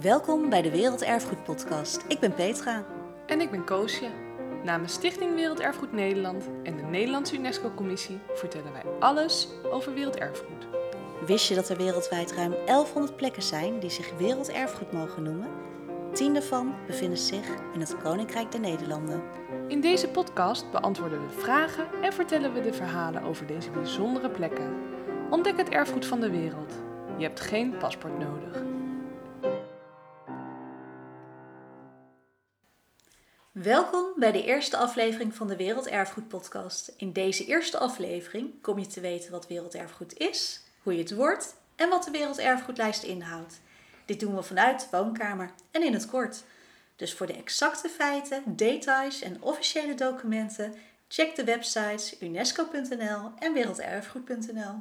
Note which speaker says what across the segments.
Speaker 1: Welkom bij de Werelderfgoed Podcast. Ik ben Petra.
Speaker 2: En ik ben Koosje. Namens Stichting Werelderfgoed Nederland en de Nederlandse UNESCO-commissie vertellen wij alles over werelderfgoed.
Speaker 1: Wist je dat er wereldwijd ruim 1100 plekken zijn die zich werelderfgoed mogen noemen? Tien daarvan bevinden zich in het Koninkrijk der Nederlanden.
Speaker 2: In deze podcast beantwoorden we vragen en vertellen we de verhalen over deze bijzondere plekken. Ontdek het erfgoed van de wereld. Je hebt geen paspoort nodig.
Speaker 1: Welkom bij de eerste aflevering van de Werelderfgoed Podcast. In deze eerste aflevering kom je te weten wat werelderfgoed is, hoe je het wordt en wat de Werelderfgoedlijst inhoudt. Dit doen we vanuit de woonkamer en in het kort. Dus voor de exacte feiten, details en officiële documenten, check de websites unesco.nl en werelderfgoed.nl.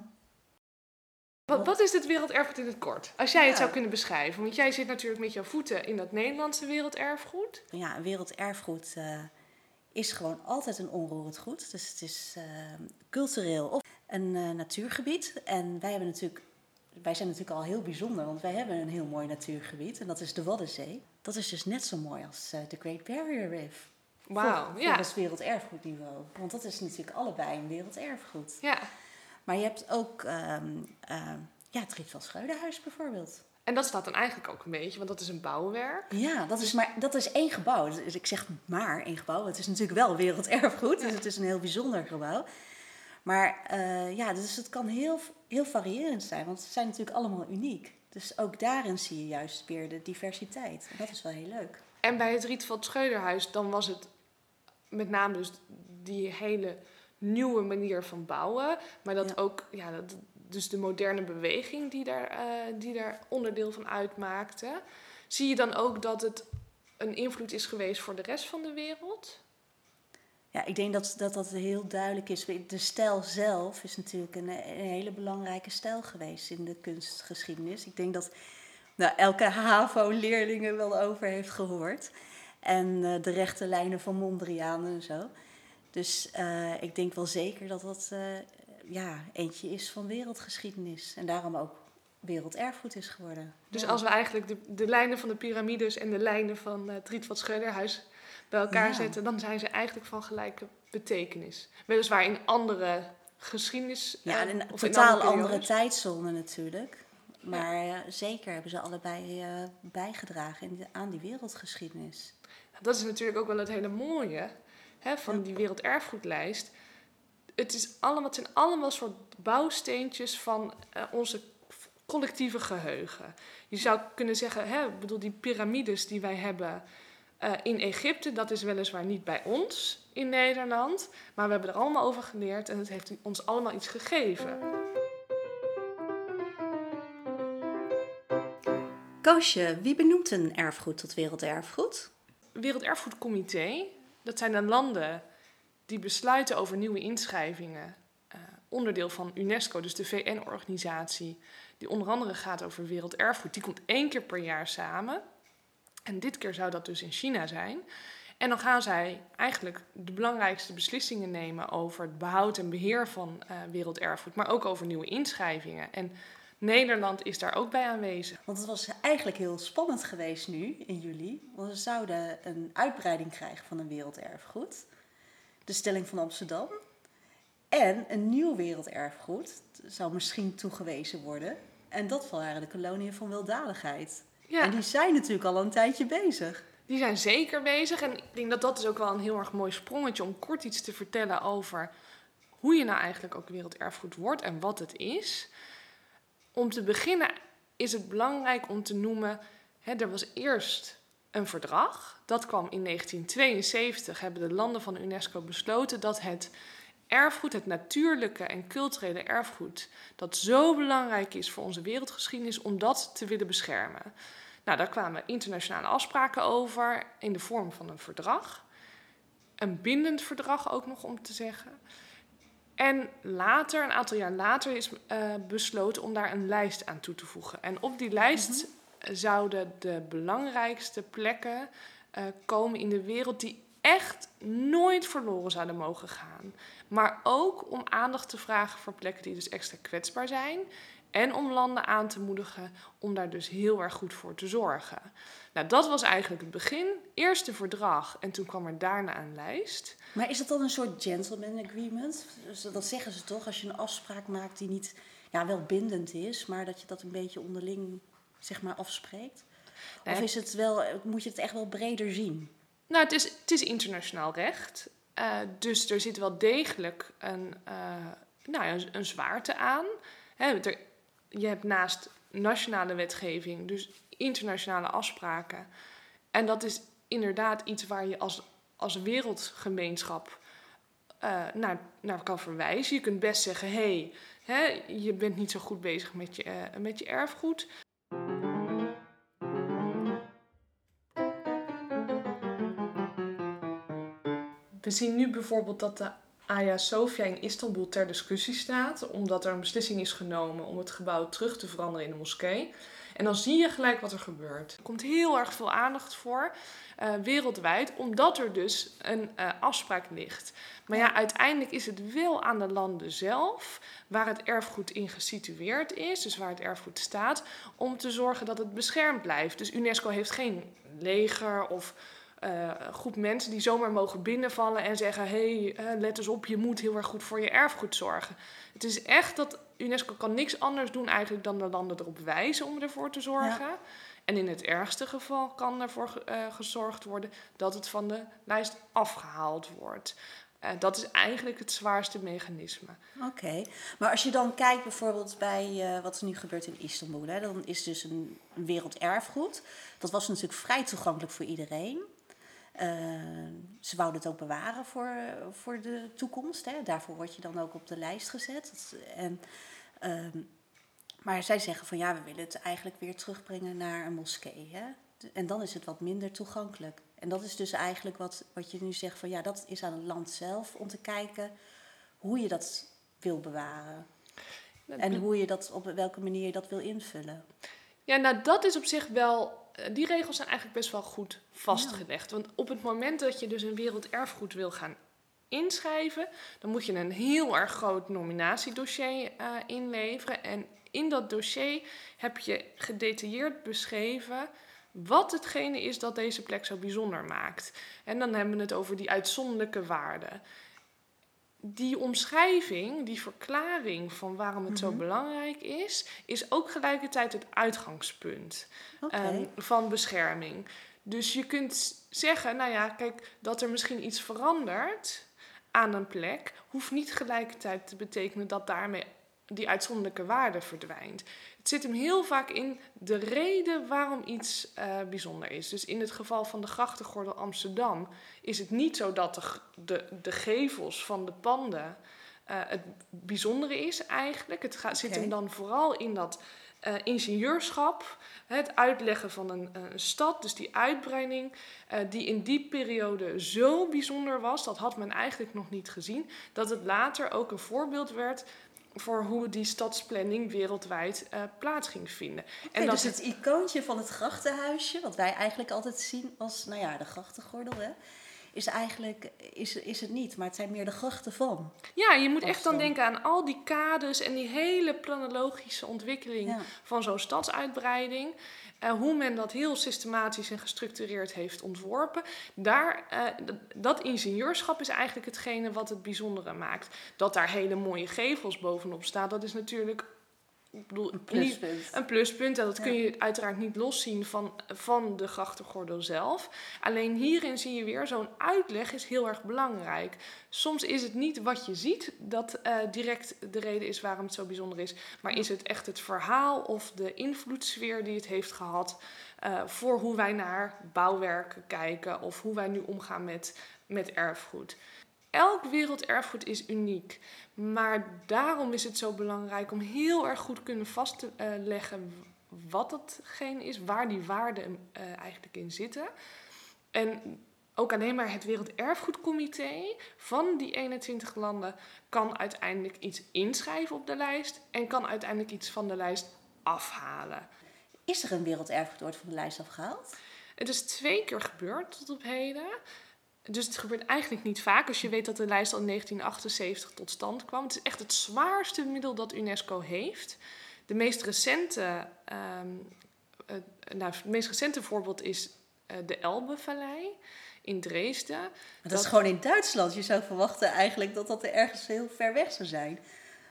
Speaker 2: Wat, wat is dit werelderfgoed in het kort? Als jij het zou kunnen beschrijven. Want jij zit natuurlijk met jouw voeten in dat Nederlandse werelderfgoed.
Speaker 1: Ja, een werelderfgoed eh, is gewoon altijd een onroerend goed. Dus het is eh, cultureel of een eh, natuurgebied. En wij, hebben natuurlijk, wij zijn natuurlijk al heel bijzonder, want wij hebben een heel mooi natuurgebied. En dat is de Waddenzee. Dat is dus net zo mooi als de Great Barrier Reef.
Speaker 2: Wauw, ja.
Speaker 1: Volgens werelderfgoedniveau. Want dat is natuurlijk allebei een werelderfgoed.
Speaker 2: ja.
Speaker 1: Maar je hebt ook ehm ehm ja, het Rietveld Schreuderhuis bijvoorbeeld.
Speaker 2: En dat staat dan eigenlijk ook een beetje, want dat is een bouwwerk.
Speaker 1: Ja, dat is, maar, dat is één gebouw. Dus ik zeg maar één gebouw. Het is natuurlijk wel werelderfgoed, dus het is een heel bijzonder gebouw. Maar eh, ja, dus het kan heel, heel variërend zijn, want ze zijn natuurlijk allemaal uniek. Dus ook daarin zie je juist weer de diversiteit. En dat is wel heel leuk.
Speaker 2: En bij het Rietveld Schreuderhuis, dan was het met name dus die hele nieuwe manier van bouwen. Maar dat
Speaker 1: Ja.
Speaker 2: ook, ja, dat, dus de moderne beweging die daar, eh, die daar onderdeel van uitmaakte. Zie je dan ook dat het een invloed is geweest voor de rest van de wereld?
Speaker 1: Ja, ik denk dat, dat dat heel duidelijk is. De stijl zelf is natuurlijk een, een hele belangrijke stijl geweest in de kunstgeschiedenis. Ik denk dat nou, elke HAVO-leerling er wel over heeft gehoord. En eh, de rechte lijnen van Mondriaan en zo. Dus eh, ik denk wel zeker dat dat eh, ja, eentje is van wereldgeschiedenis. En daarom ook werelderfgoed is geworden.
Speaker 2: Dus
Speaker 1: Ja.
Speaker 2: als we eigenlijk de, de lijnen van de piramides en de lijnen van eh, het Rietveld Schreuderhuis bij elkaar
Speaker 1: Ja.
Speaker 2: zetten, dan zijn ze eigenlijk van gelijke betekenis. Weliswaar in andere geschiedenis.
Speaker 1: Ja,
Speaker 2: eh,
Speaker 1: en een
Speaker 2: of in
Speaker 1: totaal
Speaker 2: andere
Speaker 1: andere tijdzone natuurlijk. Maar eh, zeker hebben ze allebei eh, bijgedragen in de- aan die wereldgeschiedenis.
Speaker 2: Dat is natuurlijk ook wel het hele mooie hè, van die werelderfgoedlijst. Het, is allemaal, het zijn allemaal soort bouwsteentjes van eh, onze collectieve geheugen. Je zou kunnen zeggen, hè, ik bedoel, die piramides die wij hebben eh, in Egypte, dat is weliswaar niet bij ons in Nederland, maar we hebben er allemaal over geleerd en het heeft ons allemaal iets gegeven.
Speaker 1: Koosje, wie benoemt een erfgoed tot werelderfgoed?
Speaker 2: Werelderfgoedcomité, dat zijn de landen die besluiten over nieuwe inschrijvingen. eh, onderdeel van UNESCO, dus de VN-organisatie, die onder andere gaat over werelderfgoed. Die komt één keer per jaar samen. En dit keer zou dat dus in China zijn. En dan gaan zij eigenlijk de belangrijkste beslissingen nemen over het behoud en beheer van eh, werelderfgoed, maar ook over nieuwe inschrijvingen. En Nederland is daar ook bij aanwezig.
Speaker 1: Want het was eigenlijk heel spannend geweest nu, in juli. Want we zouden een uitbreiding krijgen van een werelderfgoed. De stelling van Amsterdam. En een nieuw werelderfgoed zou misschien toegewezen worden. En dat waren de koloniën van weldadigheid.
Speaker 2: Ja.
Speaker 1: En die zijn natuurlijk al een tijdje bezig.
Speaker 2: Die zijn zeker bezig. En ik denk dat dat is ook wel een heel erg mooi sprongetje om kort iets te vertellen over hoe je nou eigenlijk ook werelderfgoed wordt en wat het is. Om te beginnen is het belangrijk om te noemen, hè, er was eerst een verdrag. Dat kwam in 1972, hebben de landen van UNESCO besloten dat het erfgoed, het natuurlijke en culturele erfgoed, dat zo belangrijk is voor onze wereldgeschiedenis, om dat te willen beschermen. Nou, daar kwamen internationale afspraken over in de vorm van een verdrag. Een bindend verdrag ook nog om te zeggen. En later, een aantal jaar later, is eh, besloten om daar een lijst aan toe te voegen. En op die lijst zouden de belangrijkste plekken eh, komen in de wereld die echt nooit verloren zouden mogen gaan. Maar ook om aandacht te vragen voor plekken die dus extra kwetsbaar zijn. En om landen aan te moedigen om daar dus heel erg goed voor te zorgen. Nou, dat was eigenlijk het begin. Eerst een verdrag en toen kwam er daarna een lijst.
Speaker 1: Maar is dat dan een soort gentleman agreement? Dus dat zeggen ze toch, als je een afspraak maakt die niet ja, wel bindend is, maar dat je dat een beetje onderling zeg maar, afspreekt? Of is het wel, moet je het echt wel breder zien?
Speaker 2: Nou, het is, het is internationaal recht. Uh, dus er zit wel degelijk een, uh, nou ja, een, een zwaarte aan. Hè, er, je hebt naast nationale wetgeving, dus internationale afspraken. En dat is inderdaad iets waar je als, als wereldgemeenschap uh, naar, naar kan verwijzen. Je kunt best zeggen: hé, hey, je bent niet zo goed bezig met je, uh, met je erfgoed. We zien nu bijvoorbeeld dat de Hagia Sophia in Istanbul ter discussie staat, omdat er een beslissing is genomen om het gebouw terug te veranderen in een moskee. En dan zie je gelijk wat er gebeurt. Er komt heel erg veel aandacht voor, uh, wereldwijd, omdat er dus een uh, afspraak ligt. Maar ja, uiteindelijk is het wel aan de landen zelf, waar het erfgoed in gesitueerd is, dus waar het erfgoed staat, om te zorgen dat het beschermd blijft. Dus UNESCO heeft geen leger of uh, groep mensen die zomaar mogen binnenvallen en zeggen: hé, hey, uh, let eens op, je moet heel erg goed voor je erfgoed zorgen. Het is echt dat UNESCO kan niks anders doen eigenlijk dan de landen erop wijzen om ervoor te zorgen. Ja. En in het ergste geval kan ervoor uh, gezorgd worden dat het van de lijst afgehaald wordt. Uh, dat is eigenlijk het zwaarste mechanisme.
Speaker 1: Oké, okay. maar als je dan kijkt bijvoorbeeld bij uh, wat er nu gebeurt in Istanbul, hè, dan is dus een, een werelderfgoed. Dat was natuurlijk vrij toegankelijk voor iedereen. Uh, ze wouden het ook bewaren voor, voor de toekomst. Hè. Daarvoor word je dan ook op de lijst gezet. En, uh, maar zij zeggen van ja, we willen het eigenlijk weer terugbrengen naar een moskee. Hè. En dan is het wat minder toegankelijk. En dat is dus eigenlijk wat, wat je nu zegt van ja, dat is aan het land zelf om te kijken hoe je dat wil bewaren. En hoe je dat, op welke manier je dat wil invullen.
Speaker 2: Ja, nou dat is op zich wel die regels zijn eigenlijk best wel goed vastgelegd. Want op het moment dat je dus een werelderfgoed wil gaan inschrijven, dan moet je een heel erg groot nominatiedossier uh, inleveren. En in dat dossier heb je gedetailleerd beschreven wat hetgene is dat deze plek zo bijzonder maakt. En dan hebben we het over die uitzonderlijke waarden die omschrijving, die verklaring van waarom het zo mhm. belangrijk is, is ook gelijkertijd het uitgangspunt okay. um, van bescherming. Dus je kunt zeggen, nou ja, kijk, dat er misschien iets verandert aan een plek, hoeft niet gelijkertijd te betekenen dat daarmee die uitzonderlijke waarde verdwijnt. Het zit hem heel vaak in de reden waarom iets uh, bijzonder is. Dus in het geval van de grachtengordel Amsterdam is het niet zo dat de, de, de gevels van de panden uh, het bijzondere is eigenlijk. Het gaat, okay. zit hem dan vooral in dat uh, ingenieurschap, het uitleggen van een, een, stad, dus die uitbreiding, uh, die in die periode zo bijzonder was, dat had men eigenlijk nog niet gezien, dat het later ook een voorbeeld werd voor hoe die stadsplanning wereldwijd uh, plaats ging vinden.
Speaker 1: Okay, en dat dus het icoontje van het grachtenhuisje, wat wij eigenlijk altijd zien als, nou ja, de grachtengordel, hè, is eigenlijk is, is het niet, maar het zijn meer de grachten van.
Speaker 2: Ja, je moet echt dan denken aan al die kades en die hele planologische ontwikkeling ja. van zo'n stadsuitbreiding. Uh, hoe men dat heel systematisch en gestructureerd heeft ontworpen. Daar, uh, dat ingenieurschap is eigenlijk hetgene wat het bijzondere maakt. Dat daar hele mooie gevels bovenop staan, dat is natuurlijk ik bedoel,
Speaker 1: een pluspunt.
Speaker 2: Niet, een pluspunt. En dat ja. kun je uiteraard niet loszien van, van de grachtengordel zelf. Alleen hierin zie je weer, zo'n uitleg is heel erg belangrijk. Soms is het niet wat je ziet dat uh, direct de reden is waarom het zo bijzonder is. Maar is het echt het verhaal of de invloedssfeer die het heeft gehad... Uh, voor hoe wij naar bouwwerken kijken of hoe wij nu omgaan met, met erfgoed elk werelderfgoed is uniek. Maar daarom is het zo belangrijk om heel erg goed kunnen vast te uh, leggen wat datgene is, waar die waarden uh, eigenlijk in zitten. En ook alleen maar het Werelderfgoedcomité van die 21 landen kan uiteindelijk iets inschrijven op de lijst en kan uiteindelijk iets van de lijst afhalen.
Speaker 1: Is er een werelderfgoed ooit van de lijst afgehaald?
Speaker 2: Het is twee keer gebeurd tot op heden. Dus het gebeurt eigenlijk niet vaak als je weet dat de lijst al in 1978 tot stand kwam. Het is echt het zwaarste middel dat UNESCO heeft. De meest recente, ehm, het, nou, het meest recente voorbeeld is uh, de Elbevallei in Dresden. Maar
Speaker 1: dat, dat, is gewoon in Duitsland. Je zou verwachten eigenlijk dat dat er ergens heel ver weg zou zijn.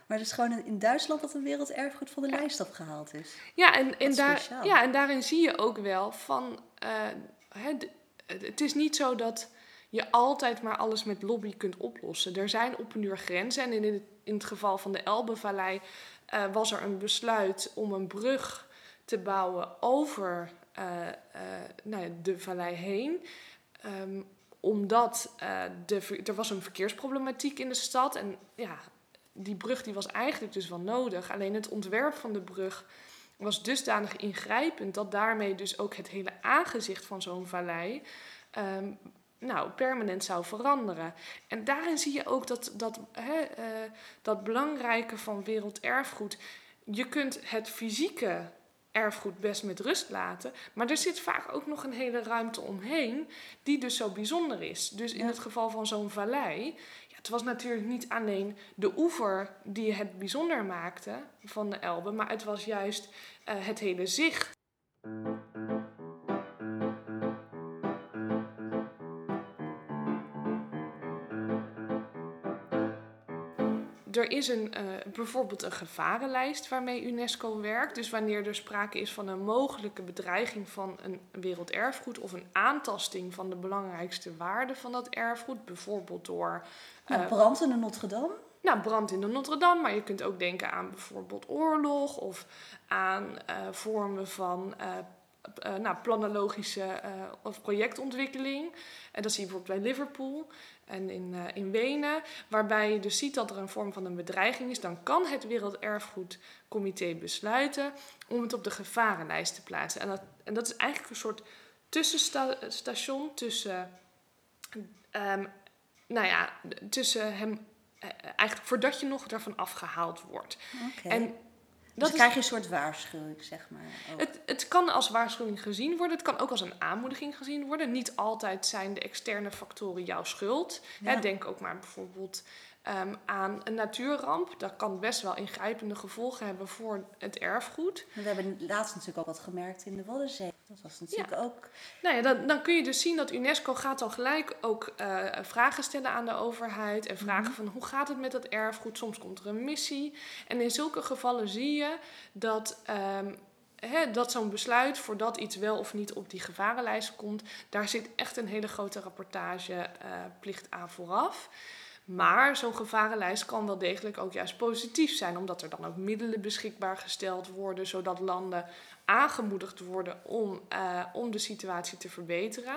Speaker 1: Maar het is gewoon in Duitsland dat een werelderfgoed van de lijst afgehaald is.
Speaker 2: Ja, en, en, daar, ja, en daarin zie je ook wel van. Uh, het, het is niet zo dat je altijd maar alles met lobby kunt oplossen. Er zijn op een duur grenzen. En in het, in het geval van de Elbevallei uh, was er een besluit om een brug te bouwen over uh, nou de vallei heen. Um, omdat er was een verkeersproblematiek in de stad. En ja, die brug die was eigenlijk dus wel nodig. Alleen het ontwerp van de brug was dusdanig ingrijpend dat daarmee dus ook het hele aangezicht van zo'n vallei um, nou, permanent zou veranderen. En daarin zie je ook dat, dat, hè, uh, dat belangrijke van werelderfgoed. Je kunt het fysieke erfgoed best met rust laten. Maar er zit vaak ook nog een hele ruimte omheen, die dus zo bijzonder is. Dus in het geval van zo'n vallei, het was natuurlijk niet alleen de oever die het bijzonder maakte van de Elbe, maar het was juist uh, het hele zicht. Er is een, uh, bijvoorbeeld een gevarenlijst waarmee UNESCO werkt. Dus wanneer er sprake is van een mogelijke bedreiging van een werelderfgoed of een aantasting van de belangrijkste waarden van dat erfgoed, bijvoorbeeld door.
Speaker 1: Uh, nou, brand in de Notre Dame?
Speaker 2: Nou, brand in de Notre Dame, maar je kunt ook denken aan bijvoorbeeld oorlog of aan uh, vormen van uh, nou, planologische uh, of projectontwikkeling. En dat zie je bijvoorbeeld bij Liverpool en in, in Wenen. Waarbij je dus ziet dat er een vorm van een bedreiging is. Dan kan het Werelderfgoedcomité besluiten om het op de gevarenlijst te plaatsen. En dat, en dat is eigenlijk een soort tussenstation tussen... Um, nou ja, tussen hem... Eigenlijk voordat je nog ervan afgehaald wordt.
Speaker 1: Okay. En dus dan krijg je een soort waarschuwing, zeg maar.
Speaker 2: Het, het kan als waarschuwing gezien worden. Het kan ook als een aanmoediging gezien worden. Niet altijd zijn de externe factoren jouw schuld. denk ook maar bijvoorbeeld um, aan een natuurramp. Dat kan best wel ingrijpende gevolgen hebben voor het erfgoed.
Speaker 1: We hebben laatst natuurlijk ook wat gemerkt in de Waddenzee. Dat was natuurlijk ook...
Speaker 2: Nou ja, dan, dan kun je dus zien dat UNESCO gaat dan gelijk ook uh, vragen stellen aan de overheid. En vragen mhm. van hoe gaat het met dat erfgoed? Soms komt er een missie. En in zulke gevallen zie je dat... Um, dat zo'n besluit voordat iets wel of niet op die gevarenlijst komt, daar zit echt een hele grote rapportageplicht uh, aan vooraf. Maar zo'n gevarenlijst kan wel degelijk ook juist positief zijn, omdat er dan ook middelen beschikbaar gesteld worden, zodat landen aangemoedigd worden om, uh, om de situatie te verbeteren.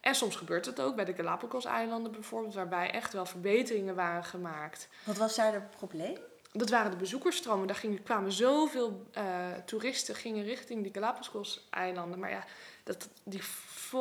Speaker 2: En soms gebeurt het ook bij de Galapagos-eilanden bijvoorbeeld, waarbij echt wel verbeteringen waren gemaakt.
Speaker 1: Wat was daar het probleem?
Speaker 2: Dat waren de bezoekersstromen. Daar gingen, kwamen zoveel uh, toeristen gingen richting die Galapagos-eilanden. Maar ja, dat, die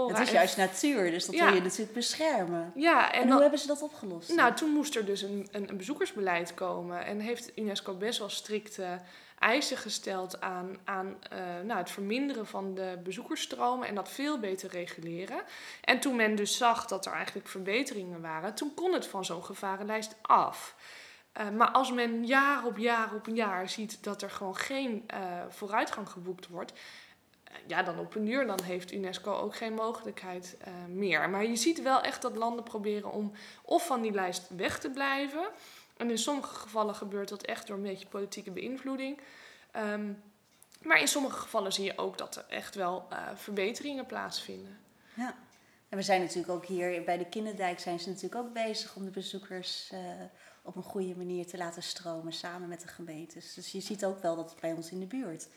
Speaker 1: het is juist natuur, dus dat wil je natuurlijk beschermen.
Speaker 2: Ja,
Speaker 1: en, hoe hebben ze dat opgelost?
Speaker 2: Nou, toen moest er dus een, een, een, bezoekersbeleid komen. En heeft UNESCO best wel strikte eisen gesteld aan, aan uh, nou, het verminderen van de bezoekersstromen en dat veel beter reguleren. En toen men dus zag dat er eigenlijk verbeteringen waren, toen kon het van zo'n gevarenlijst af. Uh, maar als men jaar op jaar op jaar ziet dat er gewoon geen uh, vooruitgang geboekt wordt, ja, dan op een uur dan heeft UNESCO ook geen mogelijkheid meer. Maar je ziet wel echt dat landen proberen om of van die lijst weg te blijven. En in sommige gevallen gebeurt dat echt door een beetje politieke beïnvloeding. Um, maar in sommige gevallen zie je ook dat er echt wel verbeteringen plaatsvinden.
Speaker 1: Ja, en we zijn natuurlijk ook hier bij de Kinderdijk zijn ze natuurlijk ook bezig om de bezoekers op een goede manier te laten stromen samen met de gemeentes. Dus je ziet ook wel dat het bij ons in de buurt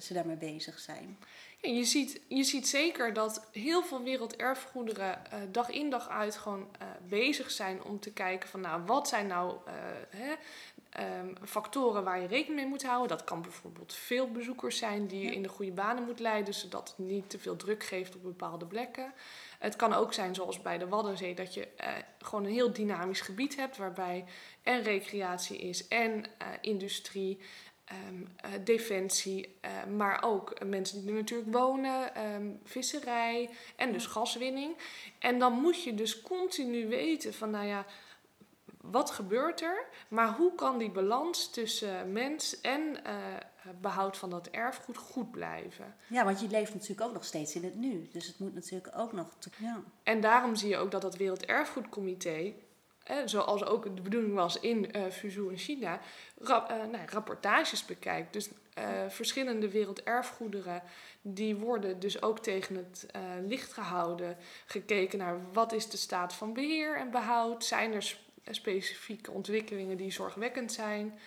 Speaker 1: ze daarmee bezig zijn.
Speaker 2: Ja, je, ziet, je ziet zeker dat heel veel werelderfgoederen uh, dag in dag uit gewoon uh, bezig zijn om te kijken van nou wat zijn nou uh, hè, um, factoren waar je rekening mee moet houden. Dat kan bijvoorbeeld veel bezoekers zijn die je in de goede banen moet leiden, zodat het niet te veel druk geeft op bepaalde plekken. Het kan ook zijn, zoals bij de Waddenzee, dat je gewoon een heel dynamisch gebied hebt waarbij en recreatie is en industrie um, uh, defensie, uh, maar ook mensen die er natuurlijk wonen, um, visserij en dus gaswinning. En dan moet je dus continu weten van, nou ja, wat gebeurt er, maar hoe kan die balans tussen mens en uh, behoud van dat erfgoed goed blijven?
Speaker 1: Ja, want je leeft natuurlijk ook nog steeds in het nu. Dus het moet natuurlijk ook nog. Ja.
Speaker 2: En daarom zie je ook dat dat Werelderfgoedcomité zoals ook de bedoeling was in uh, Fuzhou in China, rap, uh, nou, rapportages bekijkt. Dus uh, verschillende werelderfgoederen, die worden dus ook tegen het licht gehouden. Gekeken naar wat is de staat van beheer en behoud. Zijn er specifieke ontwikkelingen die zorgwekkend zijn?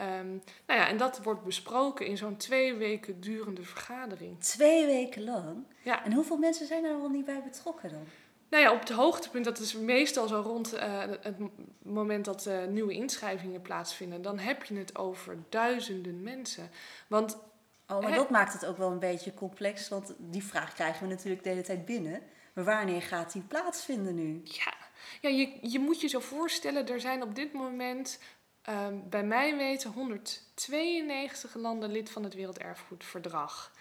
Speaker 2: Um, nou ja, en dat wordt besproken in zo'n twee weken durende vergadering.
Speaker 1: Twee weken lang? Ja. En hoeveel mensen zijn er al niet bij betrokken dan?
Speaker 2: Nou ja, op het hoogtepunt, dat is meestal zo rond uh, het moment dat uh, nieuwe inschrijvingen plaatsvinden. Dan heb je het over duizenden mensen. Want,
Speaker 1: oh, maar dat maakt het ook wel een beetje complex. Want die vraag krijgen we natuurlijk de hele tijd binnen. Maar wanneer gaat die plaatsvinden nu?
Speaker 2: Ja, ja je, je moet je zo voorstellen, er zijn op dit moment Ehm, bij mij weten 192 landen lid van het Werelderfgoedverdrag.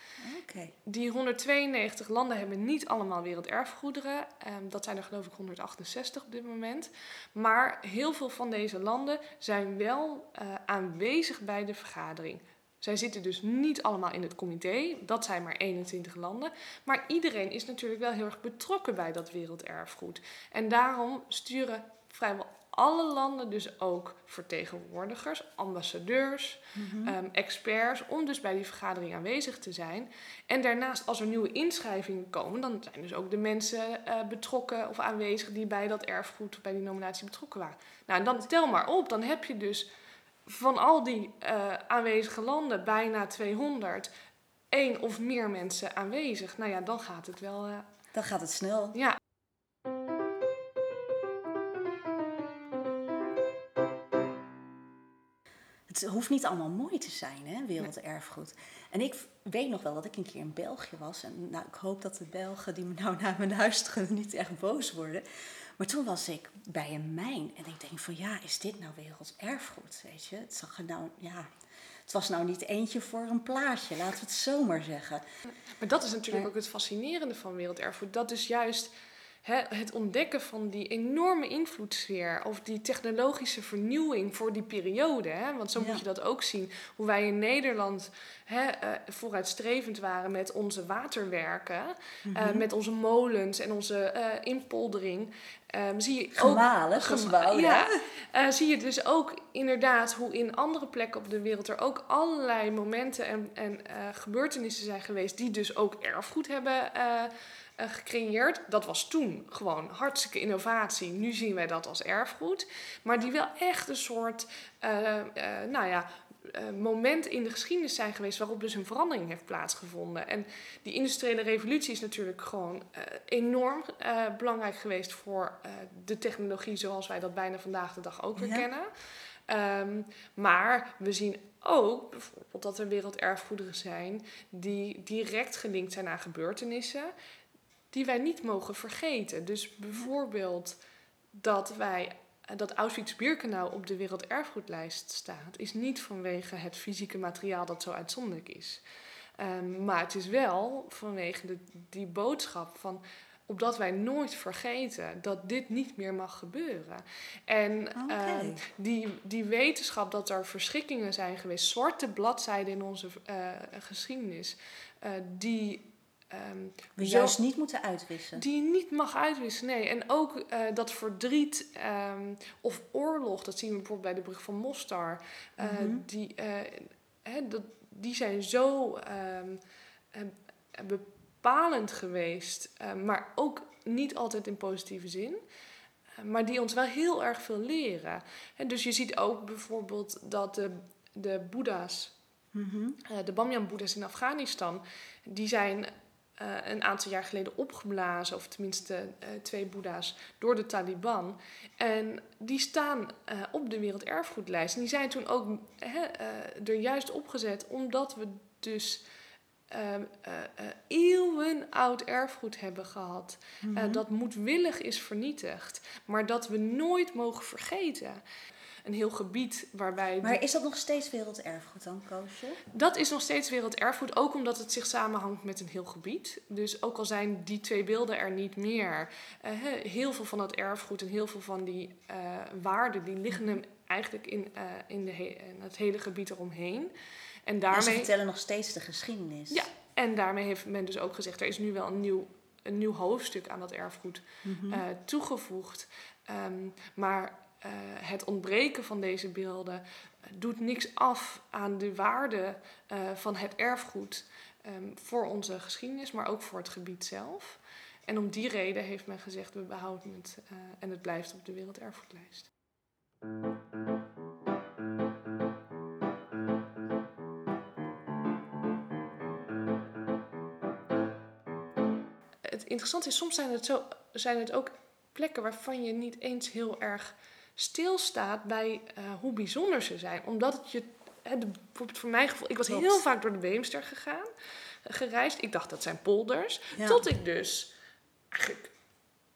Speaker 2: Okay. Die 192 landen hebben niet allemaal werelderfgoederen. Um, dat zijn er geloof ik 168 op dit moment. Maar heel veel van deze landen zijn wel uh, aanwezig bij de vergadering. Zij zitten dus niet allemaal in het comité, dat zijn maar 21 landen. Maar iedereen is natuurlijk wel heel erg betrokken bij dat werelderfgoed. En daarom sturen vrijwel alle landen dus ook vertegenwoordigers, ambassadeurs, mhm. ehm, experts, om dus bij die vergadering aanwezig te zijn. En daarnaast, als er nieuwe inschrijvingen komen, dan zijn dus ook de mensen uh, betrokken of aanwezig die bij dat erfgoed, bij die nominatie betrokken waren. Nou, en dan tel maar op, dan heb je dus van al die uh, aanwezige landen bijna 200 één of meer mensen aanwezig. Nou ja, dan gaat het wel. Uh,
Speaker 1: dan gaat het snel.
Speaker 2: Ja.
Speaker 1: het hoeft niet allemaal mooi te zijn, hè, werelderfgoed. En ik weet nog wel dat ik een keer in België was. En nou, ik hoop dat de Belgen die me nou naar mijn huis niet echt boos worden. Maar toen was ik bij een mijn. En ik denk van, ja, is dit nou werelderfgoed? Weet je, het zag er nou, ja... Het was nou niet eentje voor een plaatje, laten we het zomaar zeggen.
Speaker 2: Maar dat is natuurlijk ook het fascinerende van werelderfgoed. Dat is juist het ontdekken van die enorme invloedssfeer of die technologische vernieuwing voor die periode. Hè? Want zo moet je dat ook zien. Hoe wij in Nederland hè, uh, vooruitstrevend waren met onze waterwerken, mm met onze molens en onze uh, inpoldering.
Speaker 1: Um, zie je Gemalen, gem
Speaker 2: ja, uh, zie je dus ook inderdaad hoe in andere plekken op de wereld er ook allerlei momenten en, en gebeurtenissen zijn geweest die dus ook erfgoed hebben gecreëerd. Dat was toen gewoon hartstikke innovatie. Nu zien wij dat als erfgoed. Maar die wel echt een soort, uh, nou ja, moment in de geschiedenis zijn geweest waarop dus een verandering heeft plaatsgevonden. En die industriële revolutie is natuurlijk gewoon enorm belangrijk geweest voor de technologie zoals wij dat bijna vandaag de dag ook weer kennen. Um, maar we zien ook bijvoorbeeld dat er werelderfgoederen zijn die direct gelinkt zijn aan gebeurtenissen die wij niet mogen vergeten. Dus bijvoorbeeld dat wij dat Auschwitz-Birkenau op de werelderfgoedlijst staat, is niet vanwege het fysieke materiaal dat zo uitzonderlijk is. Um, maar het is wel vanwege de, die boodschap van opdat wij nooit vergeten dat dit niet meer mag gebeuren. En okay. uh, die, die wetenschap dat er verschrikkingen zijn geweest, zwarte bladzijden in onze uh, geschiedenis, uh, die
Speaker 1: Um, we juist niet moeten uitwissen.
Speaker 2: Die je niet mag uitwissen, nee. En ook uh, dat verdriet um, of oorlog, dat zien we bijvoorbeeld bij de brug van Mostar. Uh, mm -hmm. die, uh, hè, dat, die zijn zo um, bepalend geweest, maar ook niet altijd in positieve zin. Maar die ons wel heel erg veel leren. En dus je ziet ook bijvoorbeeld dat de, de Boeddha's, mm -hmm. de Bamyan-Boeddha's in Afghanistan, die zijn uh, een aantal jaar geleden opgeblazen, of tenminste uh, twee boeddha's, door de Taliban. En die staan uh, op de werelderfgoedlijst. En die zijn toen ook er juist opgezet omdat we dus eeuwen oud erfgoed hebben gehad. Mm dat moedwillig is vernietigd, maar dat we nooit mogen vergeten. Een heel gebied waarbij...
Speaker 1: Maar is dat nog steeds werelderfgoed dan, Koosje?
Speaker 2: Dat is nog steeds werelderfgoed, ook omdat het zich samenhangt met een heel gebied. Dus ook al zijn die twee beelden er niet meer, uh, heel veel van dat erfgoed en heel veel van die uh, waarden, die liggen hem eigenlijk in, uh, in, de in het hele gebied eromheen.
Speaker 1: En daarmee... ze vertellen nog steeds de geschiedenis.
Speaker 2: Ja, en daarmee heeft men dus ook gezegd, er is nu wel een nieuw, een nieuw hoofdstuk aan dat erfgoed mm toegevoegd. Um, maar uh, het ontbreken van deze beelden doet niks af aan de waarde uh, van het erfgoed um, voor onze geschiedenis, maar ook voor het gebied zelf. En om die reden heeft men gezegd, we behouden het en het blijft op de werelderfgoedlijst. Het interessante is, soms zijn het, zo, zijn het ook plekken waarvan je niet eens heel erg stilstaat bij uh, hoe bijzonder ze zijn. Omdat het je, hè, de, voor mijn gevoel, ik was heel vaak door de Beemster gegaan, gereisd. Ik dacht dat zijn polders. Tot ik dus eigenlijk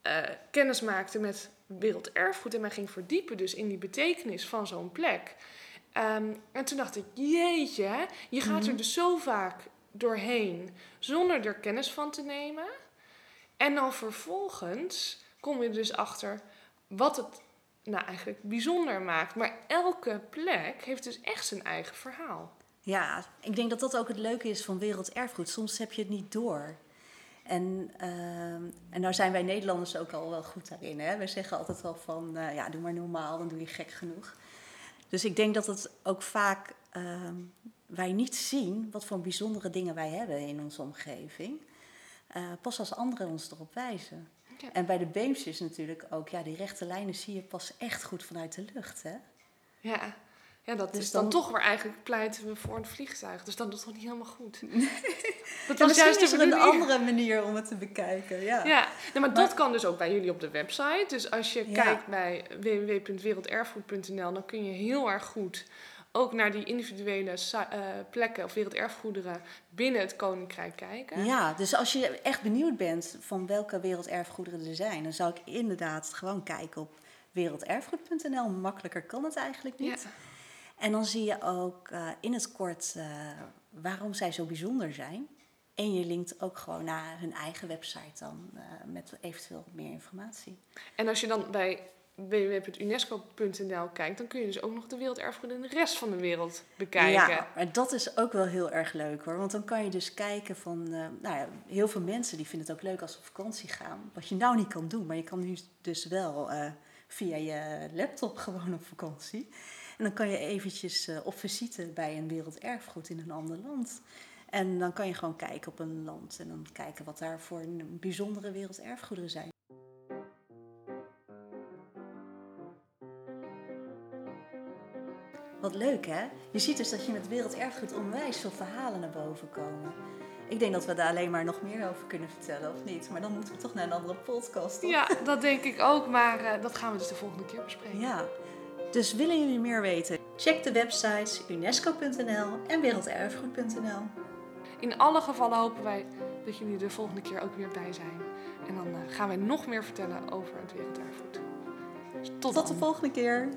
Speaker 2: uh, kennis maakte met werelderfgoed en mij ging verdiepen dus in die betekenis van zo'n plek. Um, en toen dacht ik, jeetje, je gaat er mhm. dus zo vaak doorheen zonder er kennis van te nemen. En dan vervolgens kom je dus achter wat het nou eigenlijk bijzonder maakt. Maar elke plek heeft dus echt zijn eigen verhaal.
Speaker 1: Ja, ik denk dat dat ook het leuke is van werelderfgoed. Soms heb je het niet door. En, uh, en nou zijn wij Nederlanders ook al wel goed daarin. Hè? We zeggen altijd wel van, uh, ja, doe maar normaal, dan doe je gek genoeg. Dus ik denk dat het ook vaak uh, wij niet zien wat voor bijzondere dingen wij hebben in onze omgeving. Uh, pas als anderen ons erop wijzen. En bij de beams is natuurlijk ook, ja, die rechte lijnen zie je pas echt goed vanuit de lucht, hè?
Speaker 2: Ja, ja dat dus is dan, dan, toch weer eigenlijk pleiten we voor een vliegtuig. Dus dan doet het toch niet helemaal goed.
Speaker 1: dat was juist is er een andere manier om het te bekijken, ja.
Speaker 2: Ja, maar, dat kan dus ook bij jullie op de website. Dus als je kijkt bij www.werelderfgoed.nl, dan kun je heel erg goed ook naar die individuele uh, plekken of werelderfgoederen binnen het koninkrijk kijken.
Speaker 1: Ja, dus als je echt benieuwd bent van welke werelderfgoederen er zijn, dan zou ik inderdaad gewoon kijken op werelderfgoed.nl. Makkelijker kan het eigenlijk niet. Ja. En dan zie je ook uh, in het kort uh, waarom zij zo bijzonder zijn. En je linkt ook gewoon naar hun eigen website dan met eventueel meer informatie.
Speaker 2: En als je dan bij www.unesco.nl kijkt, dan kun je dus ook nog de werelderfgoed in de rest van de wereld bekijken.
Speaker 1: Ja, maar dat is ook wel heel erg leuk hoor. Want dan kan je dus kijken van, uh, nou ja, heel veel mensen die vinden het ook leuk als ze op vakantie gaan. Wat je nou niet kan doen, maar je kan nu dus wel uh, via je laptop gewoon op vakantie. En dan kan je eventjes uh, op visite bij een werelderfgoed in een ander land. En dan kan je gewoon kijken op een land en dan kijken wat daar voor bijzondere werelderfgoederen zijn. Wat leuk hè? Je ziet dus dat je met werelderfgoed onwijs veel verhalen naar boven komen. Ik denk dat we daar alleen maar nog meer over kunnen vertellen, of niet? Maar dan moeten we toch naar een andere podcast. Toch?
Speaker 2: Ja, dat denk ik ook, maar uh, dat gaan we dus de volgende keer bespreken.
Speaker 1: Ja, dus willen jullie meer weten? Check de websites unesco.nl en werelderfgoed.nl.
Speaker 2: In alle gevallen hopen wij dat jullie de volgende keer ook weer bij zijn. En dan uh, gaan wij nog meer vertellen over het werelderfgoed.
Speaker 1: Dus tot, tot de volgende keer.